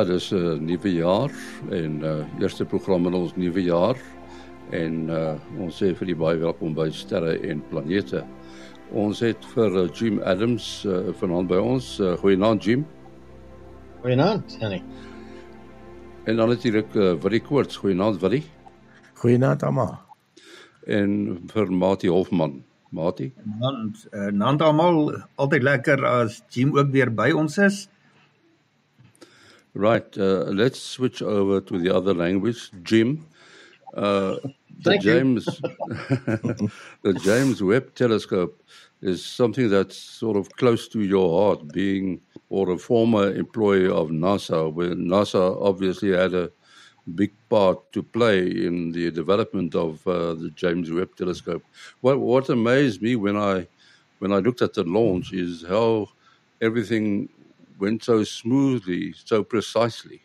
Ja, dis 'n uh, nuwe jaar en uh eerste program in ons nuwe jaar en uh ons sê vir die baie welkom by Sterre en Planete. Ons het vir uh, Jim Adams uh, vanaand by ons. Uh, Goeienaand Jim. Goeienaand, Henny. En dan natuurlik uh, Willie Koorts. Goeienaand Willie. Goeienaand almal. En vir Mati Hofman. Mati. Naand, uh, naand almal. Altyd lekker as Jim ook weer by ons is. Right, uh, let's switch over to the other language. Jim, uh, the Thank. James, the James Webb Telescope is something that's sort of close to your heart, being or a former employee of NASA, where NASA obviously had a big part to play in the development of uh, the James Webb Telescope. What what amazed me when I when I looked at the launch is how everything went so smoothly, so precisely.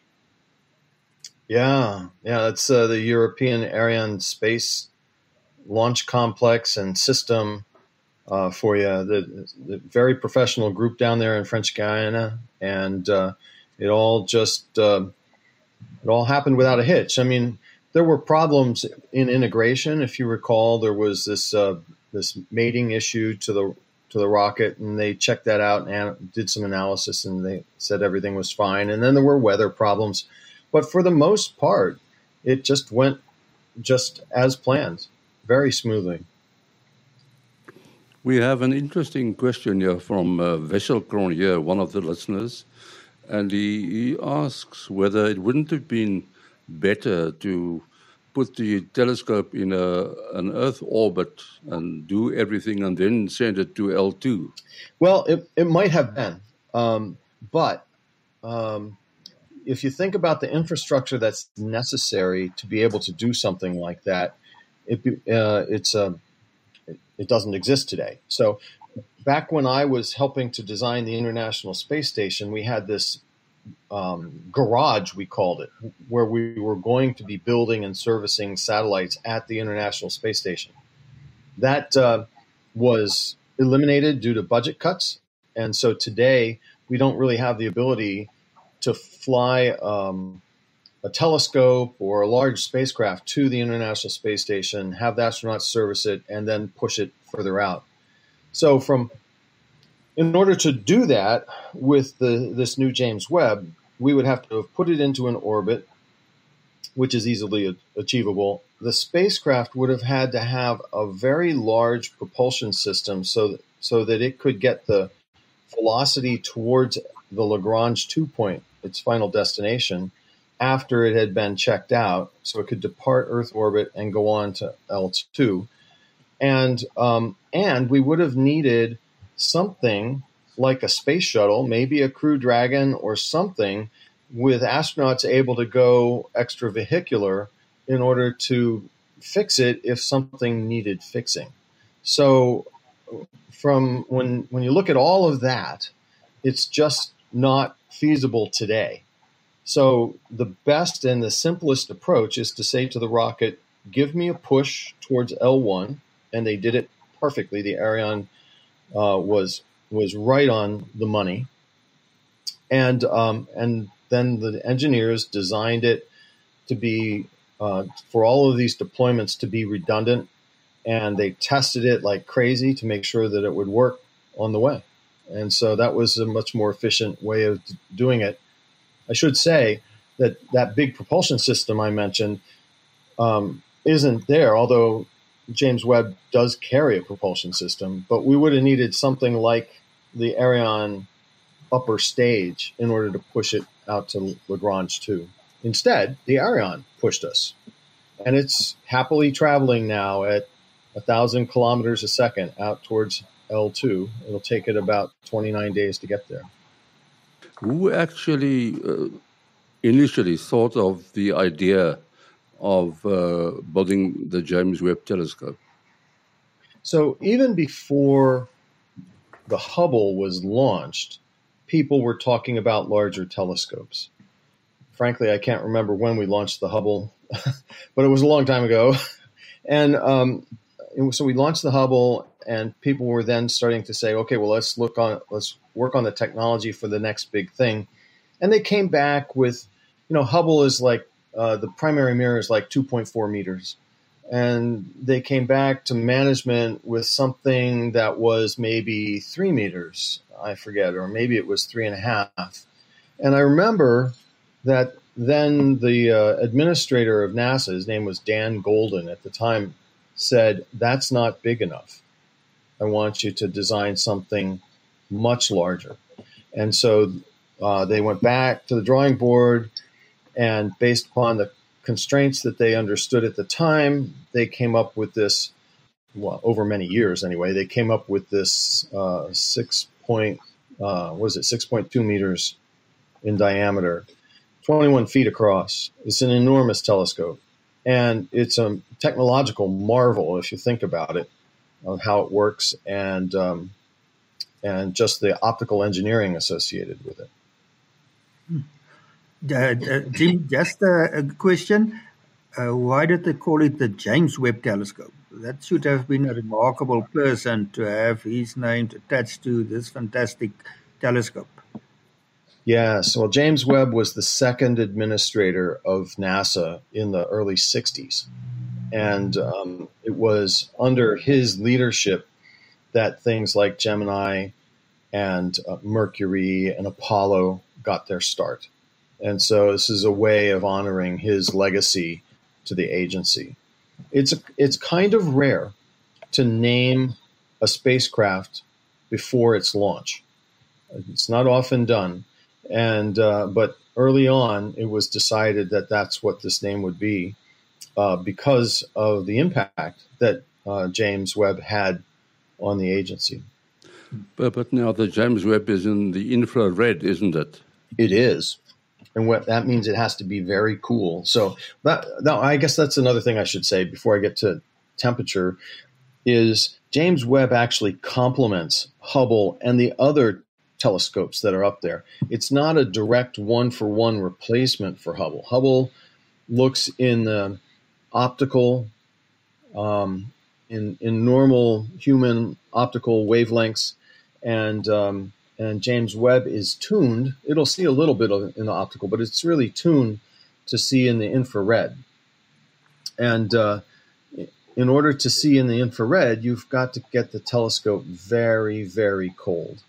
Yeah, yeah, that's uh, the European Ariane Space Launch Complex and System uh, for you. The, the very professional group down there in French Guiana, and uh, it all just uh, it all happened without a hitch. I mean, there were problems in integration. If you recall, there was this uh, this mating issue to the to the rocket, and they checked that out and did some analysis, and they said everything was fine. And then there were weather problems, but for the most part, it just went just as planned, very smoothly. We have an interesting question here from uh, here, one of the listeners, and he, he asks whether it wouldn't have been better to put the telescope in a, an Earth orbit and do everything and then send it to L2. Well, it, it might have been, um, but um, if you think about the infrastructure that's necessary to be able to do something like that, it, uh, it's a it, it doesn't exist today. So, back when I was helping to design the International Space Station, we had this um, garage, we called it, where we were going to be building and servicing satellites at the International Space Station. That uh, was eliminated due to budget cuts. And so today, we don't really have the ability to fly um, a telescope or a large spacecraft to the International Space Station, have the astronauts service it, and then push it further out. So, from in order to do that with the, this new James Webb, we would have to have put it into an orbit, which is easily achievable. The spacecraft would have had to have a very large propulsion system so that, so that it could get the velocity towards the Lagrange two point, its final destination, after it had been checked out, so it could depart Earth orbit and go on to L2. And um, and we would have needed something like a space shuttle, maybe a Crew Dragon or something, with astronauts able to go extravehicular in order to fix it if something needed fixing. So, from when when you look at all of that, it's just not feasible today. So, the best and the simplest approach is to say to the rocket, "Give me a push towards L1," and they did it perfectly. The Ariane uh, was was right on the money, and um, and then the engineers designed it to be uh, for all of these deployments to be redundant, and they tested it like crazy to make sure that it would work on the way, and so that was a much more efficient way of doing it. I should say that that big propulsion system I mentioned um, isn't there, although James Webb does carry a propulsion system, but we would have needed something like the Ariane upper stage in order to push it out to Lagrange 2. Instead, the Ariane pushed us. And it's happily traveling now at 1,000 kilometers a second out towards L2. It'll take it about 29 days to get there. Who actually uh, initially thought of the idea of uh, building the James Webb Telescope? So even before the Hubble was launched, people were talking about larger telescopes. Frankly, I can't remember when we launched the Hubble, but it was a long time ago. And um, so we launched the Hubble, and people were then starting to say, "Okay, well, let's look on, let's work on the technology for the next big thing." and they came back with, you know, Hubble is like uh, the primary mirror is like 2.4 meters, and they came back to management with something that was maybe three meters, I forget, or maybe it was three and a half. And I remember that then the uh, administrator of NASA, his name was Dan Goldin at the time, said, That's not big enough. I want you to design something much larger. And so uh, they went back to the drawing board, and based upon the constraints that they understood at the time, they came up with this. Well, over many years anyway, they came up with this uh, six point, uh, was it six point two meters in diameter, twenty one feet across. It's an enormous telescope, and it's a technological marvel if you think about it, on how it works and um, and just the optical engineering associated with it. Uh, uh, Jim, just a, a question. Uh, why did they call it the James Webb Telescope? That should have been a remarkable person to have his name attached to this fantastic telescope. Yes, well, James Webb was the second administrator of NASA in the early 60s. And um, it was under his leadership that things like Gemini and uh, Mercury and Apollo got their start. And so this is a way of honoring his legacy to the agency. It's a, it's kind of rare to name a spacecraft before its launch. It's not often done, and uh, but early on it was decided that that's what this name would be uh, because of the impact that uh, James Webb had on the agency. But, but now the James Webb is in the infrared, isn't it? It is and what that means it has to be very cool. So that now I guess that's another thing I should say before I get to temperature is James Webb actually complements Hubble and the other telescopes that are up there. It's not a direct one for one replacement for Hubble. Hubble looks in the optical um, in in normal human optical wavelengths and um, and James Webb is tuned. It'll see a little bit of in the optical, but it's really tuned to see in the infrared. And uh, in order to see in the infrared, you've got to get the telescope very, very cold.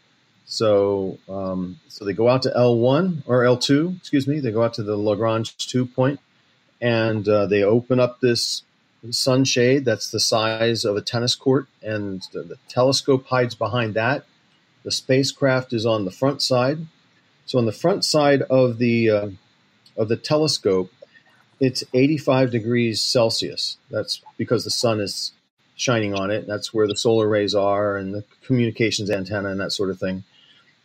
So, um, so they go out to L1 or L2, excuse me. They go out to the Lagrange two point, and uh, they open up this sunshade that's the size of a tennis court, and the, the telescope hides behind that the spacecraft is on the front side. So on the front side of the uh, of the telescope, it's 85 degrees Celsius. That's because the sun is shining on it. That's where the solar rays are and the communications antenna and that sort of thing.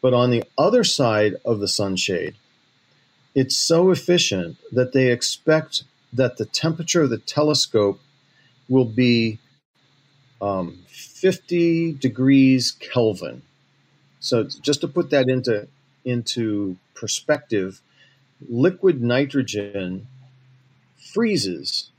But on the other side of the sunshade, it's so efficient that they expect that the temperature of the telescope will be um, 50 degrees Kelvin. So just to put that into into perspective, liquid nitrogen freezes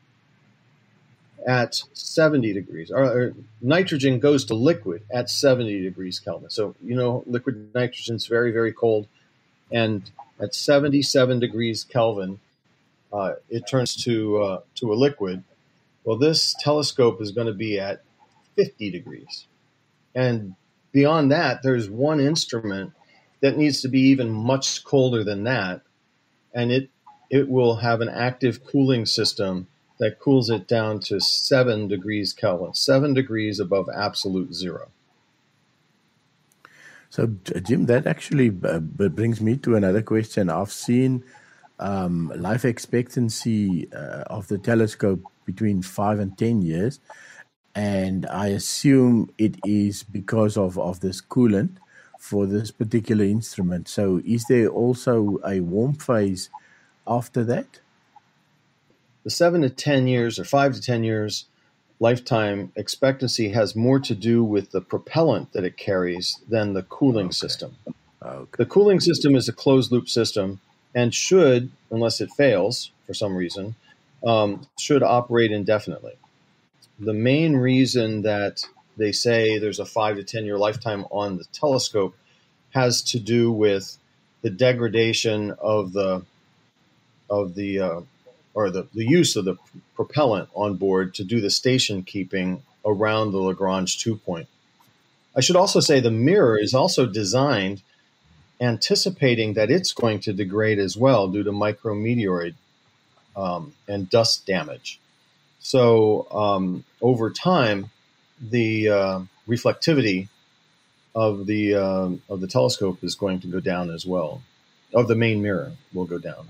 at 70 degrees. Or, or, nitrogen goes to liquid at 70 degrees Kelvin. So, you know, liquid nitrogen is very, very cold. And at 77 degrees Kelvin, uh, it turns to, uh, to a liquid. Well, this telescope is going to be at 50 degrees. And beyond that, there's one instrument that needs to be even much colder than that, and it it will have an active cooling system that cools it down to seven degrees Kelvin, seven degrees above absolute zero. So, Jim, that actually uh, brings me to another question. I've seen um, life expectancy uh, of the telescope between five and ten years, and I assume it is because of, of this coolant for this particular instrument. So, is there also a warm phase after that? The seven to 10 years or five to 10 years lifetime expectancy has more to do with the propellant that it carries than the cooling okay. system. Okay. The cooling system is a closed loop system and should, unless it fails for some reason, um, should operate indefinitely the main reason that they say there's a five to 10 year lifetime on the telescope has to do with the degradation of the of the uh, or the, the use of the propellant on board to do the station keeping around the Lagrange two point. I should also say the mirror is also designed anticipating that it's going to degrade as well due to micrometeoroid um, and dust damage. So um, over time, the uh, reflectivity of the uh, of the telescope is going to go down as well. Of the main mirror will go down.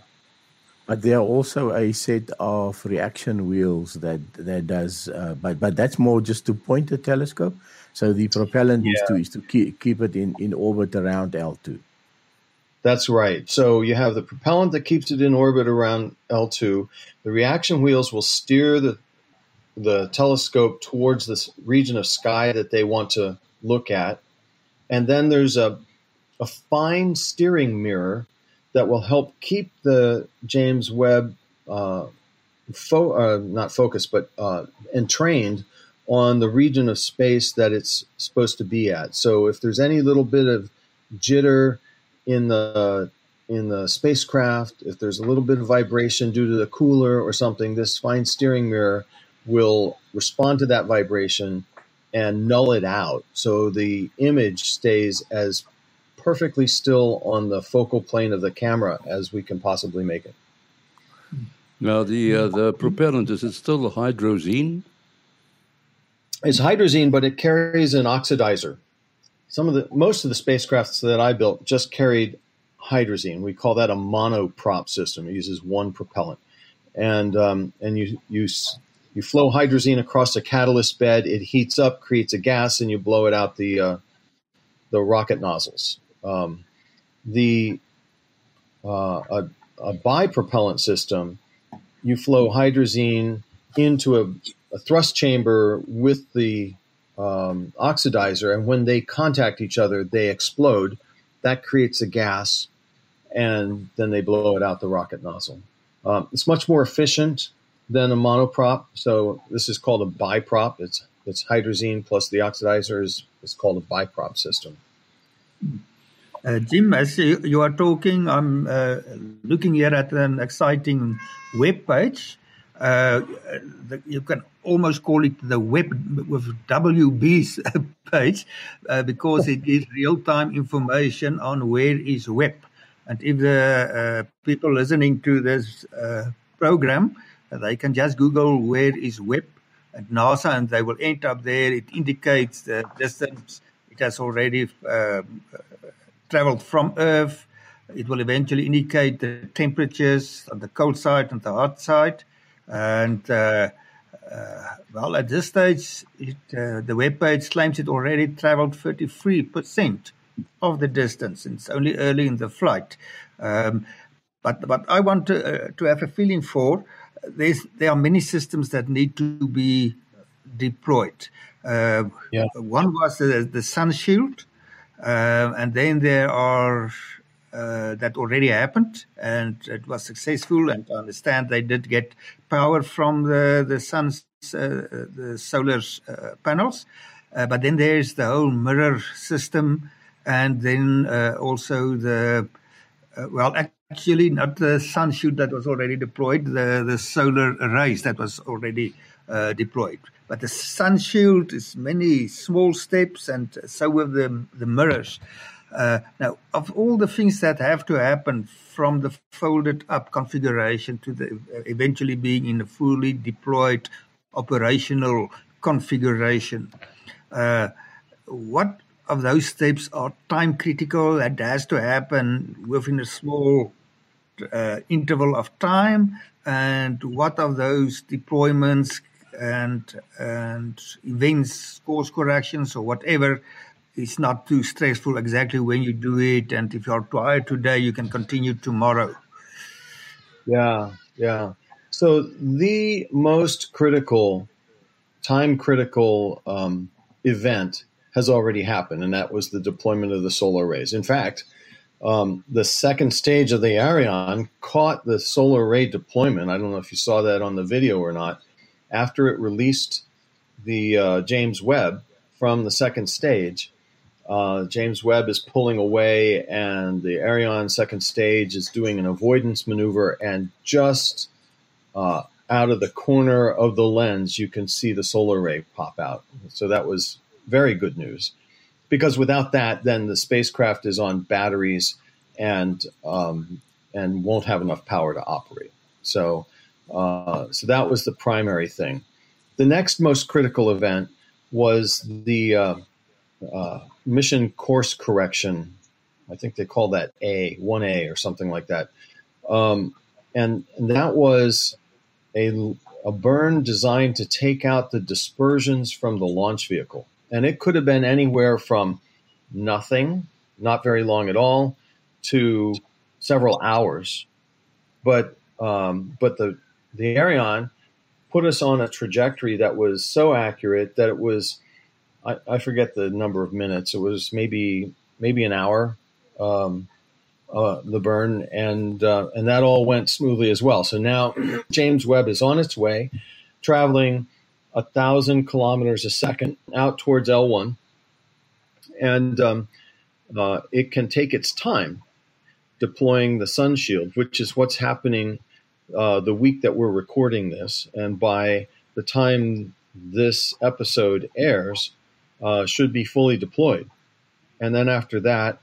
But there are also a set of reaction wheels that that does, uh, but but that's more just to point the telescope. So the propellant yeah. is to is to keep keep it in in orbit around L two. That's right. So you have the propellant that keeps it in orbit around L2. The reaction wheels will steer the the telescope towards this region of sky that they want to look at. And then there's a a fine steering mirror that will help keep the James Webb uh, fo- uh, not focused but uh, entrained on the region of space that it's supposed to be at. So if there's any little bit of jitter in the in the spacecraft, if there's a little bit of vibration due to the cooler or something, this fine steering mirror will respond to that vibration and null it out. So the image stays as perfectly still on the focal plane of the camera as we can possibly make it. Now, the uh, the propellant is it still hydrazine? It's hydrazine, but it carries an oxidizer some of the most of the spacecrafts that I built just carried hydrazine. We call that a monoprop system. It uses one propellant, and um, and you you you flow hydrazine across a catalyst bed. It heats up, creates a gas, and you blow it out the uh, the rocket nozzles. Um, the uh, a, a bipropellant system, you flow hydrazine into a, a thrust chamber with the um, oxidizer, and when they contact each other, they explode. That creates a gas, and then they blow it out the rocket nozzle. Um, it's much more efficient than a monoprop. So this is called a biprop. It's it's hydrazine plus the oxidizer is, is called a biprop system. Uh, Jim, as you, you, are talking, I'm uh, looking here at an exciting web page uh, the, you can almost call it the web with WB's page uh, because it gives real time information on where is Webb. And if the uh, people listening to this uh, program, they can just Google where is Webb at NASA and they will end up there. It indicates the distance it has already uh, traveled from Earth. It will eventually indicate the temperatures on the cold side and the hot side. And uh, uh, well, at this stage, it, uh, the web page claims it already traveled 33% of the distance. It's only early in the flight. Um, but, but I want to, uh, to have a feeling for there's, there are many systems that need to be deployed. Uh, yeah. One was the, the Sun Shield, uh, and then there are uh, that already happened and it was successful. And I understand they did get power from the the sun's uh, the solar uh, panels. Uh, but then there's the whole mirror system, and then uh, also the uh, well, actually not the sun shoot that was already deployed, the the solar arrays that was already deployed. But the sun shield is many small steps, and so with the the mirrors. Uh, now, of all the things that have to happen from the folded up configuration to the eventually being in a fully deployed operational configuration, uh, what of those steps are time critical that has to happen within a small uh, interval of time, and what of those deployments and and events, course corrections, or whatever it's not too stressful exactly when you do it. And if you're tired today, you can continue tomorrow. Yeah, yeah. So the most critical, time critical um, event has already happened, and that was the deployment of the solar arrays. In fact, um, the second stage of the Ariane caught the solar array deployment. I don't know if you saw that on the video or not. After it released the uh, James Webb from the second stage, uh, James Webb is pulling away, and the Ariane second stage is doing an avoidance maneuver, and just uh, out of the corner of the lens, you can see the solar ray pop out. So that was very good news, because without that, then the spacecraft is on batteries and um, and won't have enough power to operate. So uh, so that was the primary thing. The next most critical event was the uh, mission course correction. I think they call that A, 1A or something like that. Um, and, and, that was a, a burn designed to take out the dispersions from the launch vehicle. And it could have been anywhere from nothing, not very long at all, to several hours. But um, but the the Ariane put us on a trajectory that was so accurate that it was I, I forget the number of minutes. It was maybe maybe an hour. Um, uh, the burn, and uh, and that all went smoothly as well. So now James Webb is on its way, traveling a thousand kilometers a second out towards L1, and um, uh, it can take its time deploying the sun shield, which is what's happening uh, the week that we're recording this. And by the time this episode airs, uh, should be fully deployed. And then after that,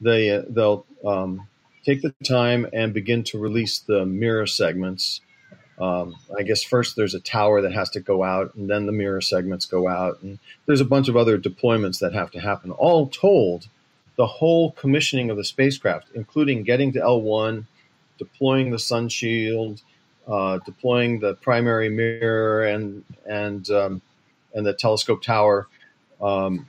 they uh, they'll um, take the time and begin to release the mirror segments. Um, I guess first there's a tower that has to go out, and then the mirror segments go out, and there's a bunch of other deployments that have to happen. All told, the whole commissioning of the spacecraft, including getting to L1, deploying the sun shield, uh, deploying the primary mirror and and um, and the telescope tower, um,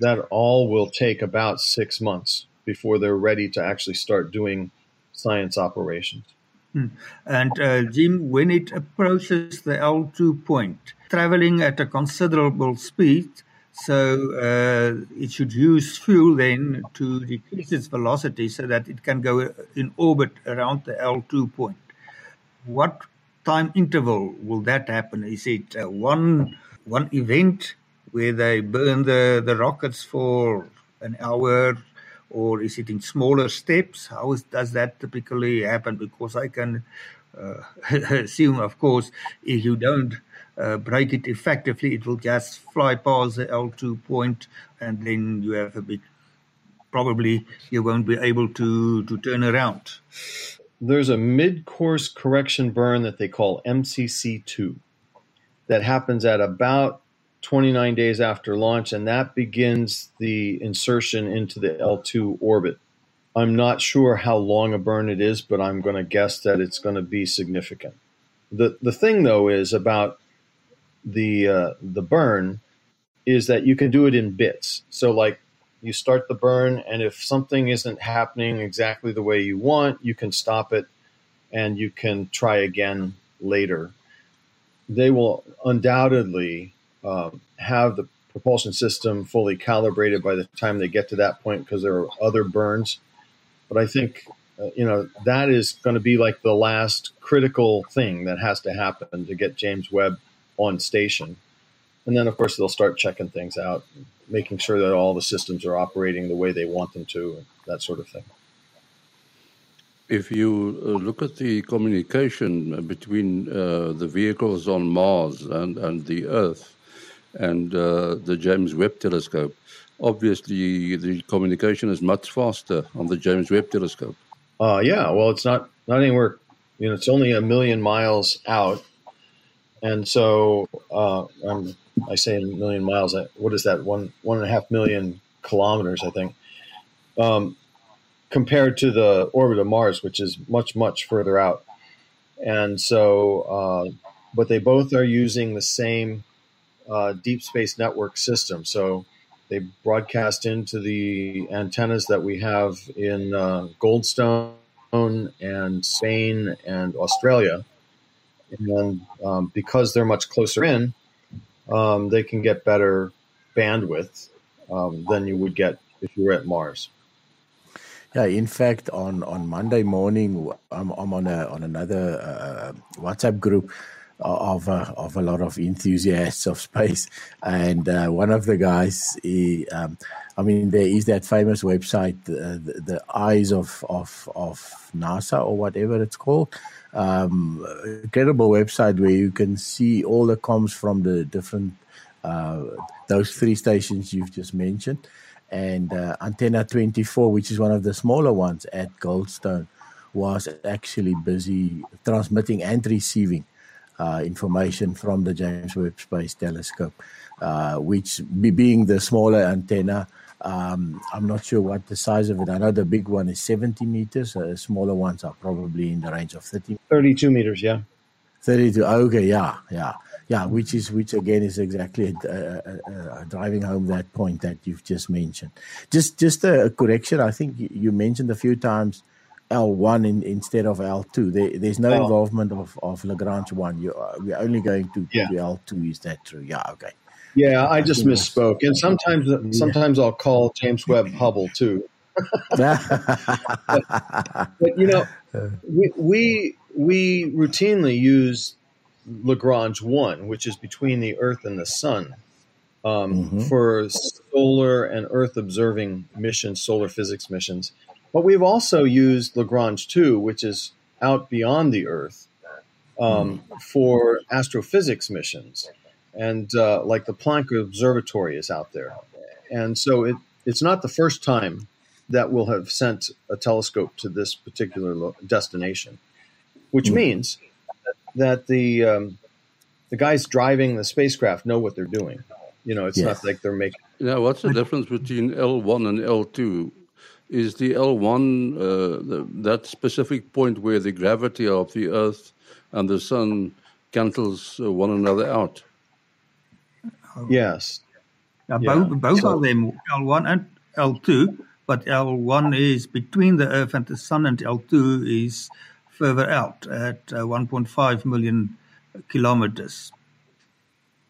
that all will take about six months before they're ready to actually start doing science operations. Hmm. And uh, Jim, when it approaches the L2 point, traveling at a considerable speed, so uh, it should use fuel then to decrease its velocity so that it can go in orbit around the L2 point. What time interval will that happen? Is it uh, one one event where they burn the, the rockets for an hour, or is it in smaller steps? How is, does that typically happen? Because I can uh, assume, of course, if you don't uh, break it effectively, it will just fly past the L2 point, and then you have a bit. Probably you won't be able to to turn around. There's a mid-course correction burn that they call MCC2 that happens at about 29 days after launch, and that begins the insertion into the L2 orbit. I'm not sure how long a burn it is, but I'm going to guess that it's going to be significant. The the thing though is about the uh, the burn is that you can do it in bits. So like you start the burn, and if something isn't happening exactly the way you want, you can stop it, and you can try again later. They will undoubtedly um, have the propulsion system fully calibrated by the time they get to that point because there are other burns. But I think uh, you know that is going to be like the last critical thing that has to happen to get James Webb on station. And then, of course, they'll start checking things out, making sure that all the systems are operating the way they want them to, that sort of thing. If you uh, look at the communication between uh, the vehicles on Mars and, and the Earth, and uh, the James Webb Telescope. Obviously, the communication is much faster on the James Webb Telescope. Uh, yeah, well, it's not not anywhere. You know, it's only a million miles out, and so uh, I say a million miles. What is that? One one and a half million kilometers, I think. Um, compared to the orbit of Mars, which is much much further out, and so, uh, but they both are using the same uh, deep space network system. So they broadcast into the antennas that we have in uh, Goldstone and Spain and Australia. And um, because they're much closer in, um, they can get better bandwidth um, than you would get if you were at Mars. Yeah, in fact, on, on Monday morning, I'm, I'm on a on another uh, WhatsApp group of a, of a lot of enthusiasts of space. And uh, one of the guys, he, um, I mean, there is that famous website, uh, the, the, Eyes of, of of NASA or whatever it's called. Um, incredible website where you can see all the comms from the different uh, those three stations you've just mentioned, and uh, antenna 24, which is one of the smaller ones at Goldstone, was actually busy transmitting and receiving uh, information from the James Webb Space Telescope, uh, which be, being the smaller antenna. Um, I'm not sure what the size of it. I know the big one is 70 meters. Uh, smaller ones are probably in the range of 30. 32 meters, yeah. 32. Okay, yeah, yeah, yeah. Which is which again is exactly uh, driving home that point that you've just mentioned. Just just a correction. I think you mentioned a few times L1 in, instead of L2. There, there's no oh. involvement of, of Lagrange 1. You, uh, we're only going to, yeah. L2. Is that true? Yeah, okay. Yeah, I, I just misspoke. And sometimes yeah. sometimes I'll call James Webb Hubble too. but, but, you know, we, we, we routinely use Lagrange 1, which is between the Earth and the Sun. Um, mm-hmm. For solar and Earth observing missions, solar physics missions, but we've also used Lagrange 2, which is out beyond the Earth, um, for astrophysics missions. And uh, like the Planck Observatory is out there. And so it, it's not the first time that we'll have sent a telescope to this particular lo- destination, which mm-hmm. means that the, um, the guys driving the spacecraft know what they're doing. You know, it's yes. not like they're making. Yeah, what's the difference between L1 and L2? Is the L1 uh, the, that specific point where the gravity of the Earth and the Sun cancels uh, one another out? Yes. Yeah, yeah. Both, both so, of them, L1 and L2, but L1 is between the Earth and the Sun, and L2 is further out at uh, 1.5 million kilometers.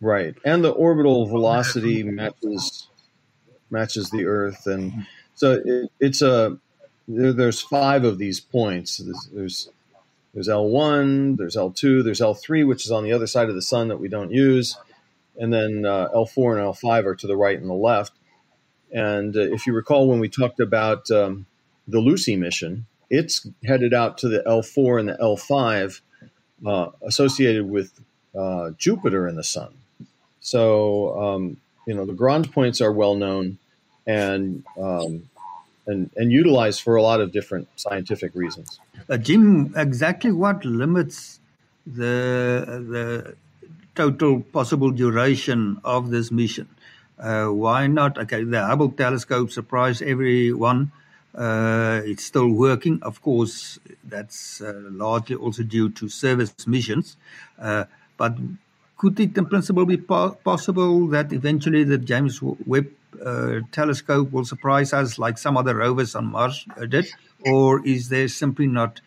Right, and the orbital velocity matches matches the Earth, and so it, it's a there, there's five of these points. There's, there's there's L1, there's L2, there's L3, which is on the other side of the sun that we don't use, and then uh, L4 and L5 are to the right and the left. And uh, if you recall, when we talked about um, the Lucy mission, it's headed out to the L4 and the L5 uh, associated with uh, Jupiter and the sun. So, um, you know, the Lagrange points are well known and um, and and utilized for a lot of different scientific reasons. Uh, Jim, exactly what limits the the total possible duration of this mission? Uh, why not? Okay, the Hubble telescope surprised everyone. Uh, it's still working. Of course, that's uh, largely also due to service missions. Uh, but could it in principle be po- possible that eventually the James Webb uh, telescope will surprise us like some other rovers on Mars did? Or is there simply not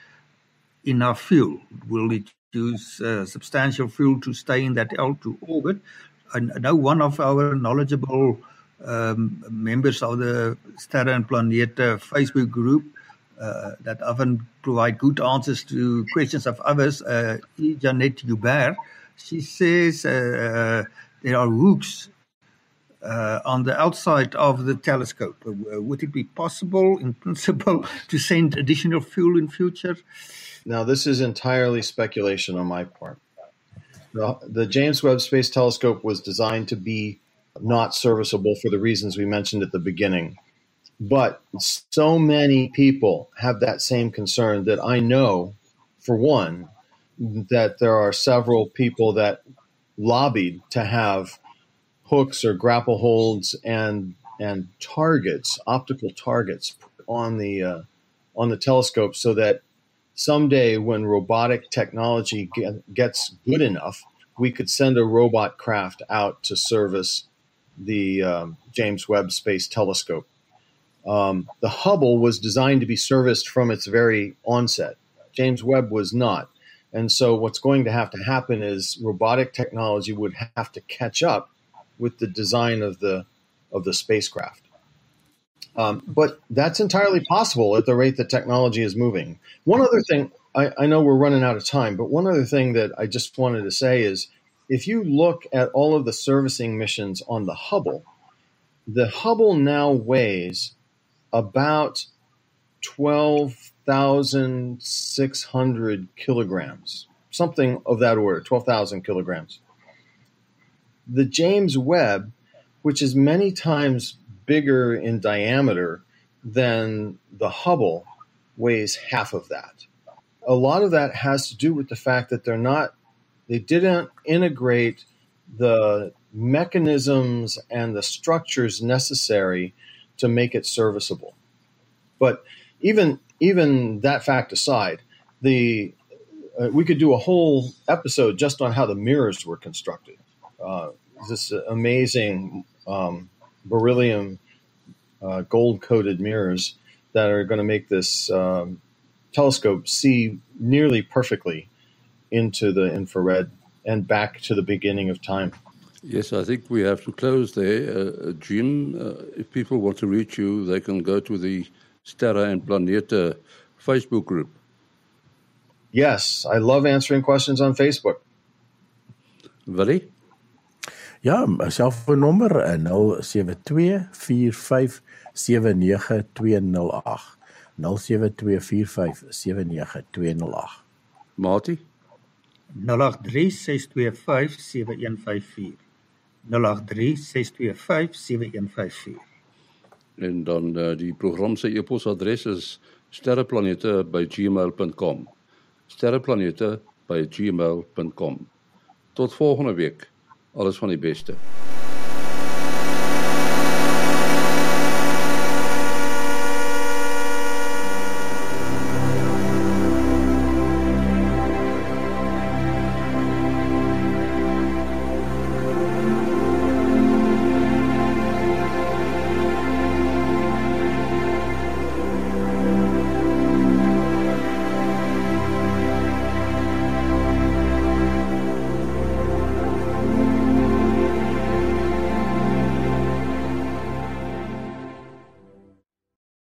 enough fuel? Will it use uh, substantial fuel to stay in that L2 orbit? I know one of our knowledgeable um, members of the Sterre and Planete Facebook group uh, that often provide good answers to questions of others, uh, Janet Hubert, she says uh, there are hooks uh, on the outside of the telescope. Uh, would it be possible, in principle, to send additional fuel in future? Now, this is entirely speculation on my part. The, the James Webb Space Telescope was designed to be not serviceable for the reasons we mentioned at the beginning. But so many people have that same concern that I know, for one, that there are several people that lobbied to have hooks or grapple holds and and targets, optical targets on the uh, on the telescope, so that someday when robotic technology get, gets good enough, we could send a robot craft out to service the um, James Webb Space Telescope. Um, the Hubble was designed to be serviced from its very onset. James Webb was not. And so, what's going to have to happen is robotic technology would have to catch up with the design of the of the spacecraft. Um, but that's entirely possible at the rate that technology is moving. One other thing, I, I know we're running out of time, but one other thing that I just wanted to say is if you look at all of the servicing missions on the Hubble, the Hubble now weighs about 12,600 kilograms, something of that order, 12,000 kilograms. The James Webb, which is many times bigger in diameter than the Hubble, weighs half of that. A lot of that has to do with the fact that they're not, they didn't integrate the mechanisms and the structures necessary to make it serviceable. But even even that fact aside, the uh, we could do a whole episode just on how the mirrors were constructed. Uh, this amazing um, beryllium uh, gold coated mirrors that are going to make this um, telescope see nearly perfectly into the infrared and back to the beginning of time. Yes, I think we have to close there. Uh, uh Jim, uh, if people want to reach you, they can go to the Sterre en Planete Facebook group. Yes, I love answering questions on Facebook. Willie? Ja, selfoonnommer 0724579208. 0724579208. Mati 0836257154. 0836257154. En dan uh, die program se e-posadres is sterreplanete@gmail.com. sterreplanete@gmail.com. Tot volgende week. Alles van die beste.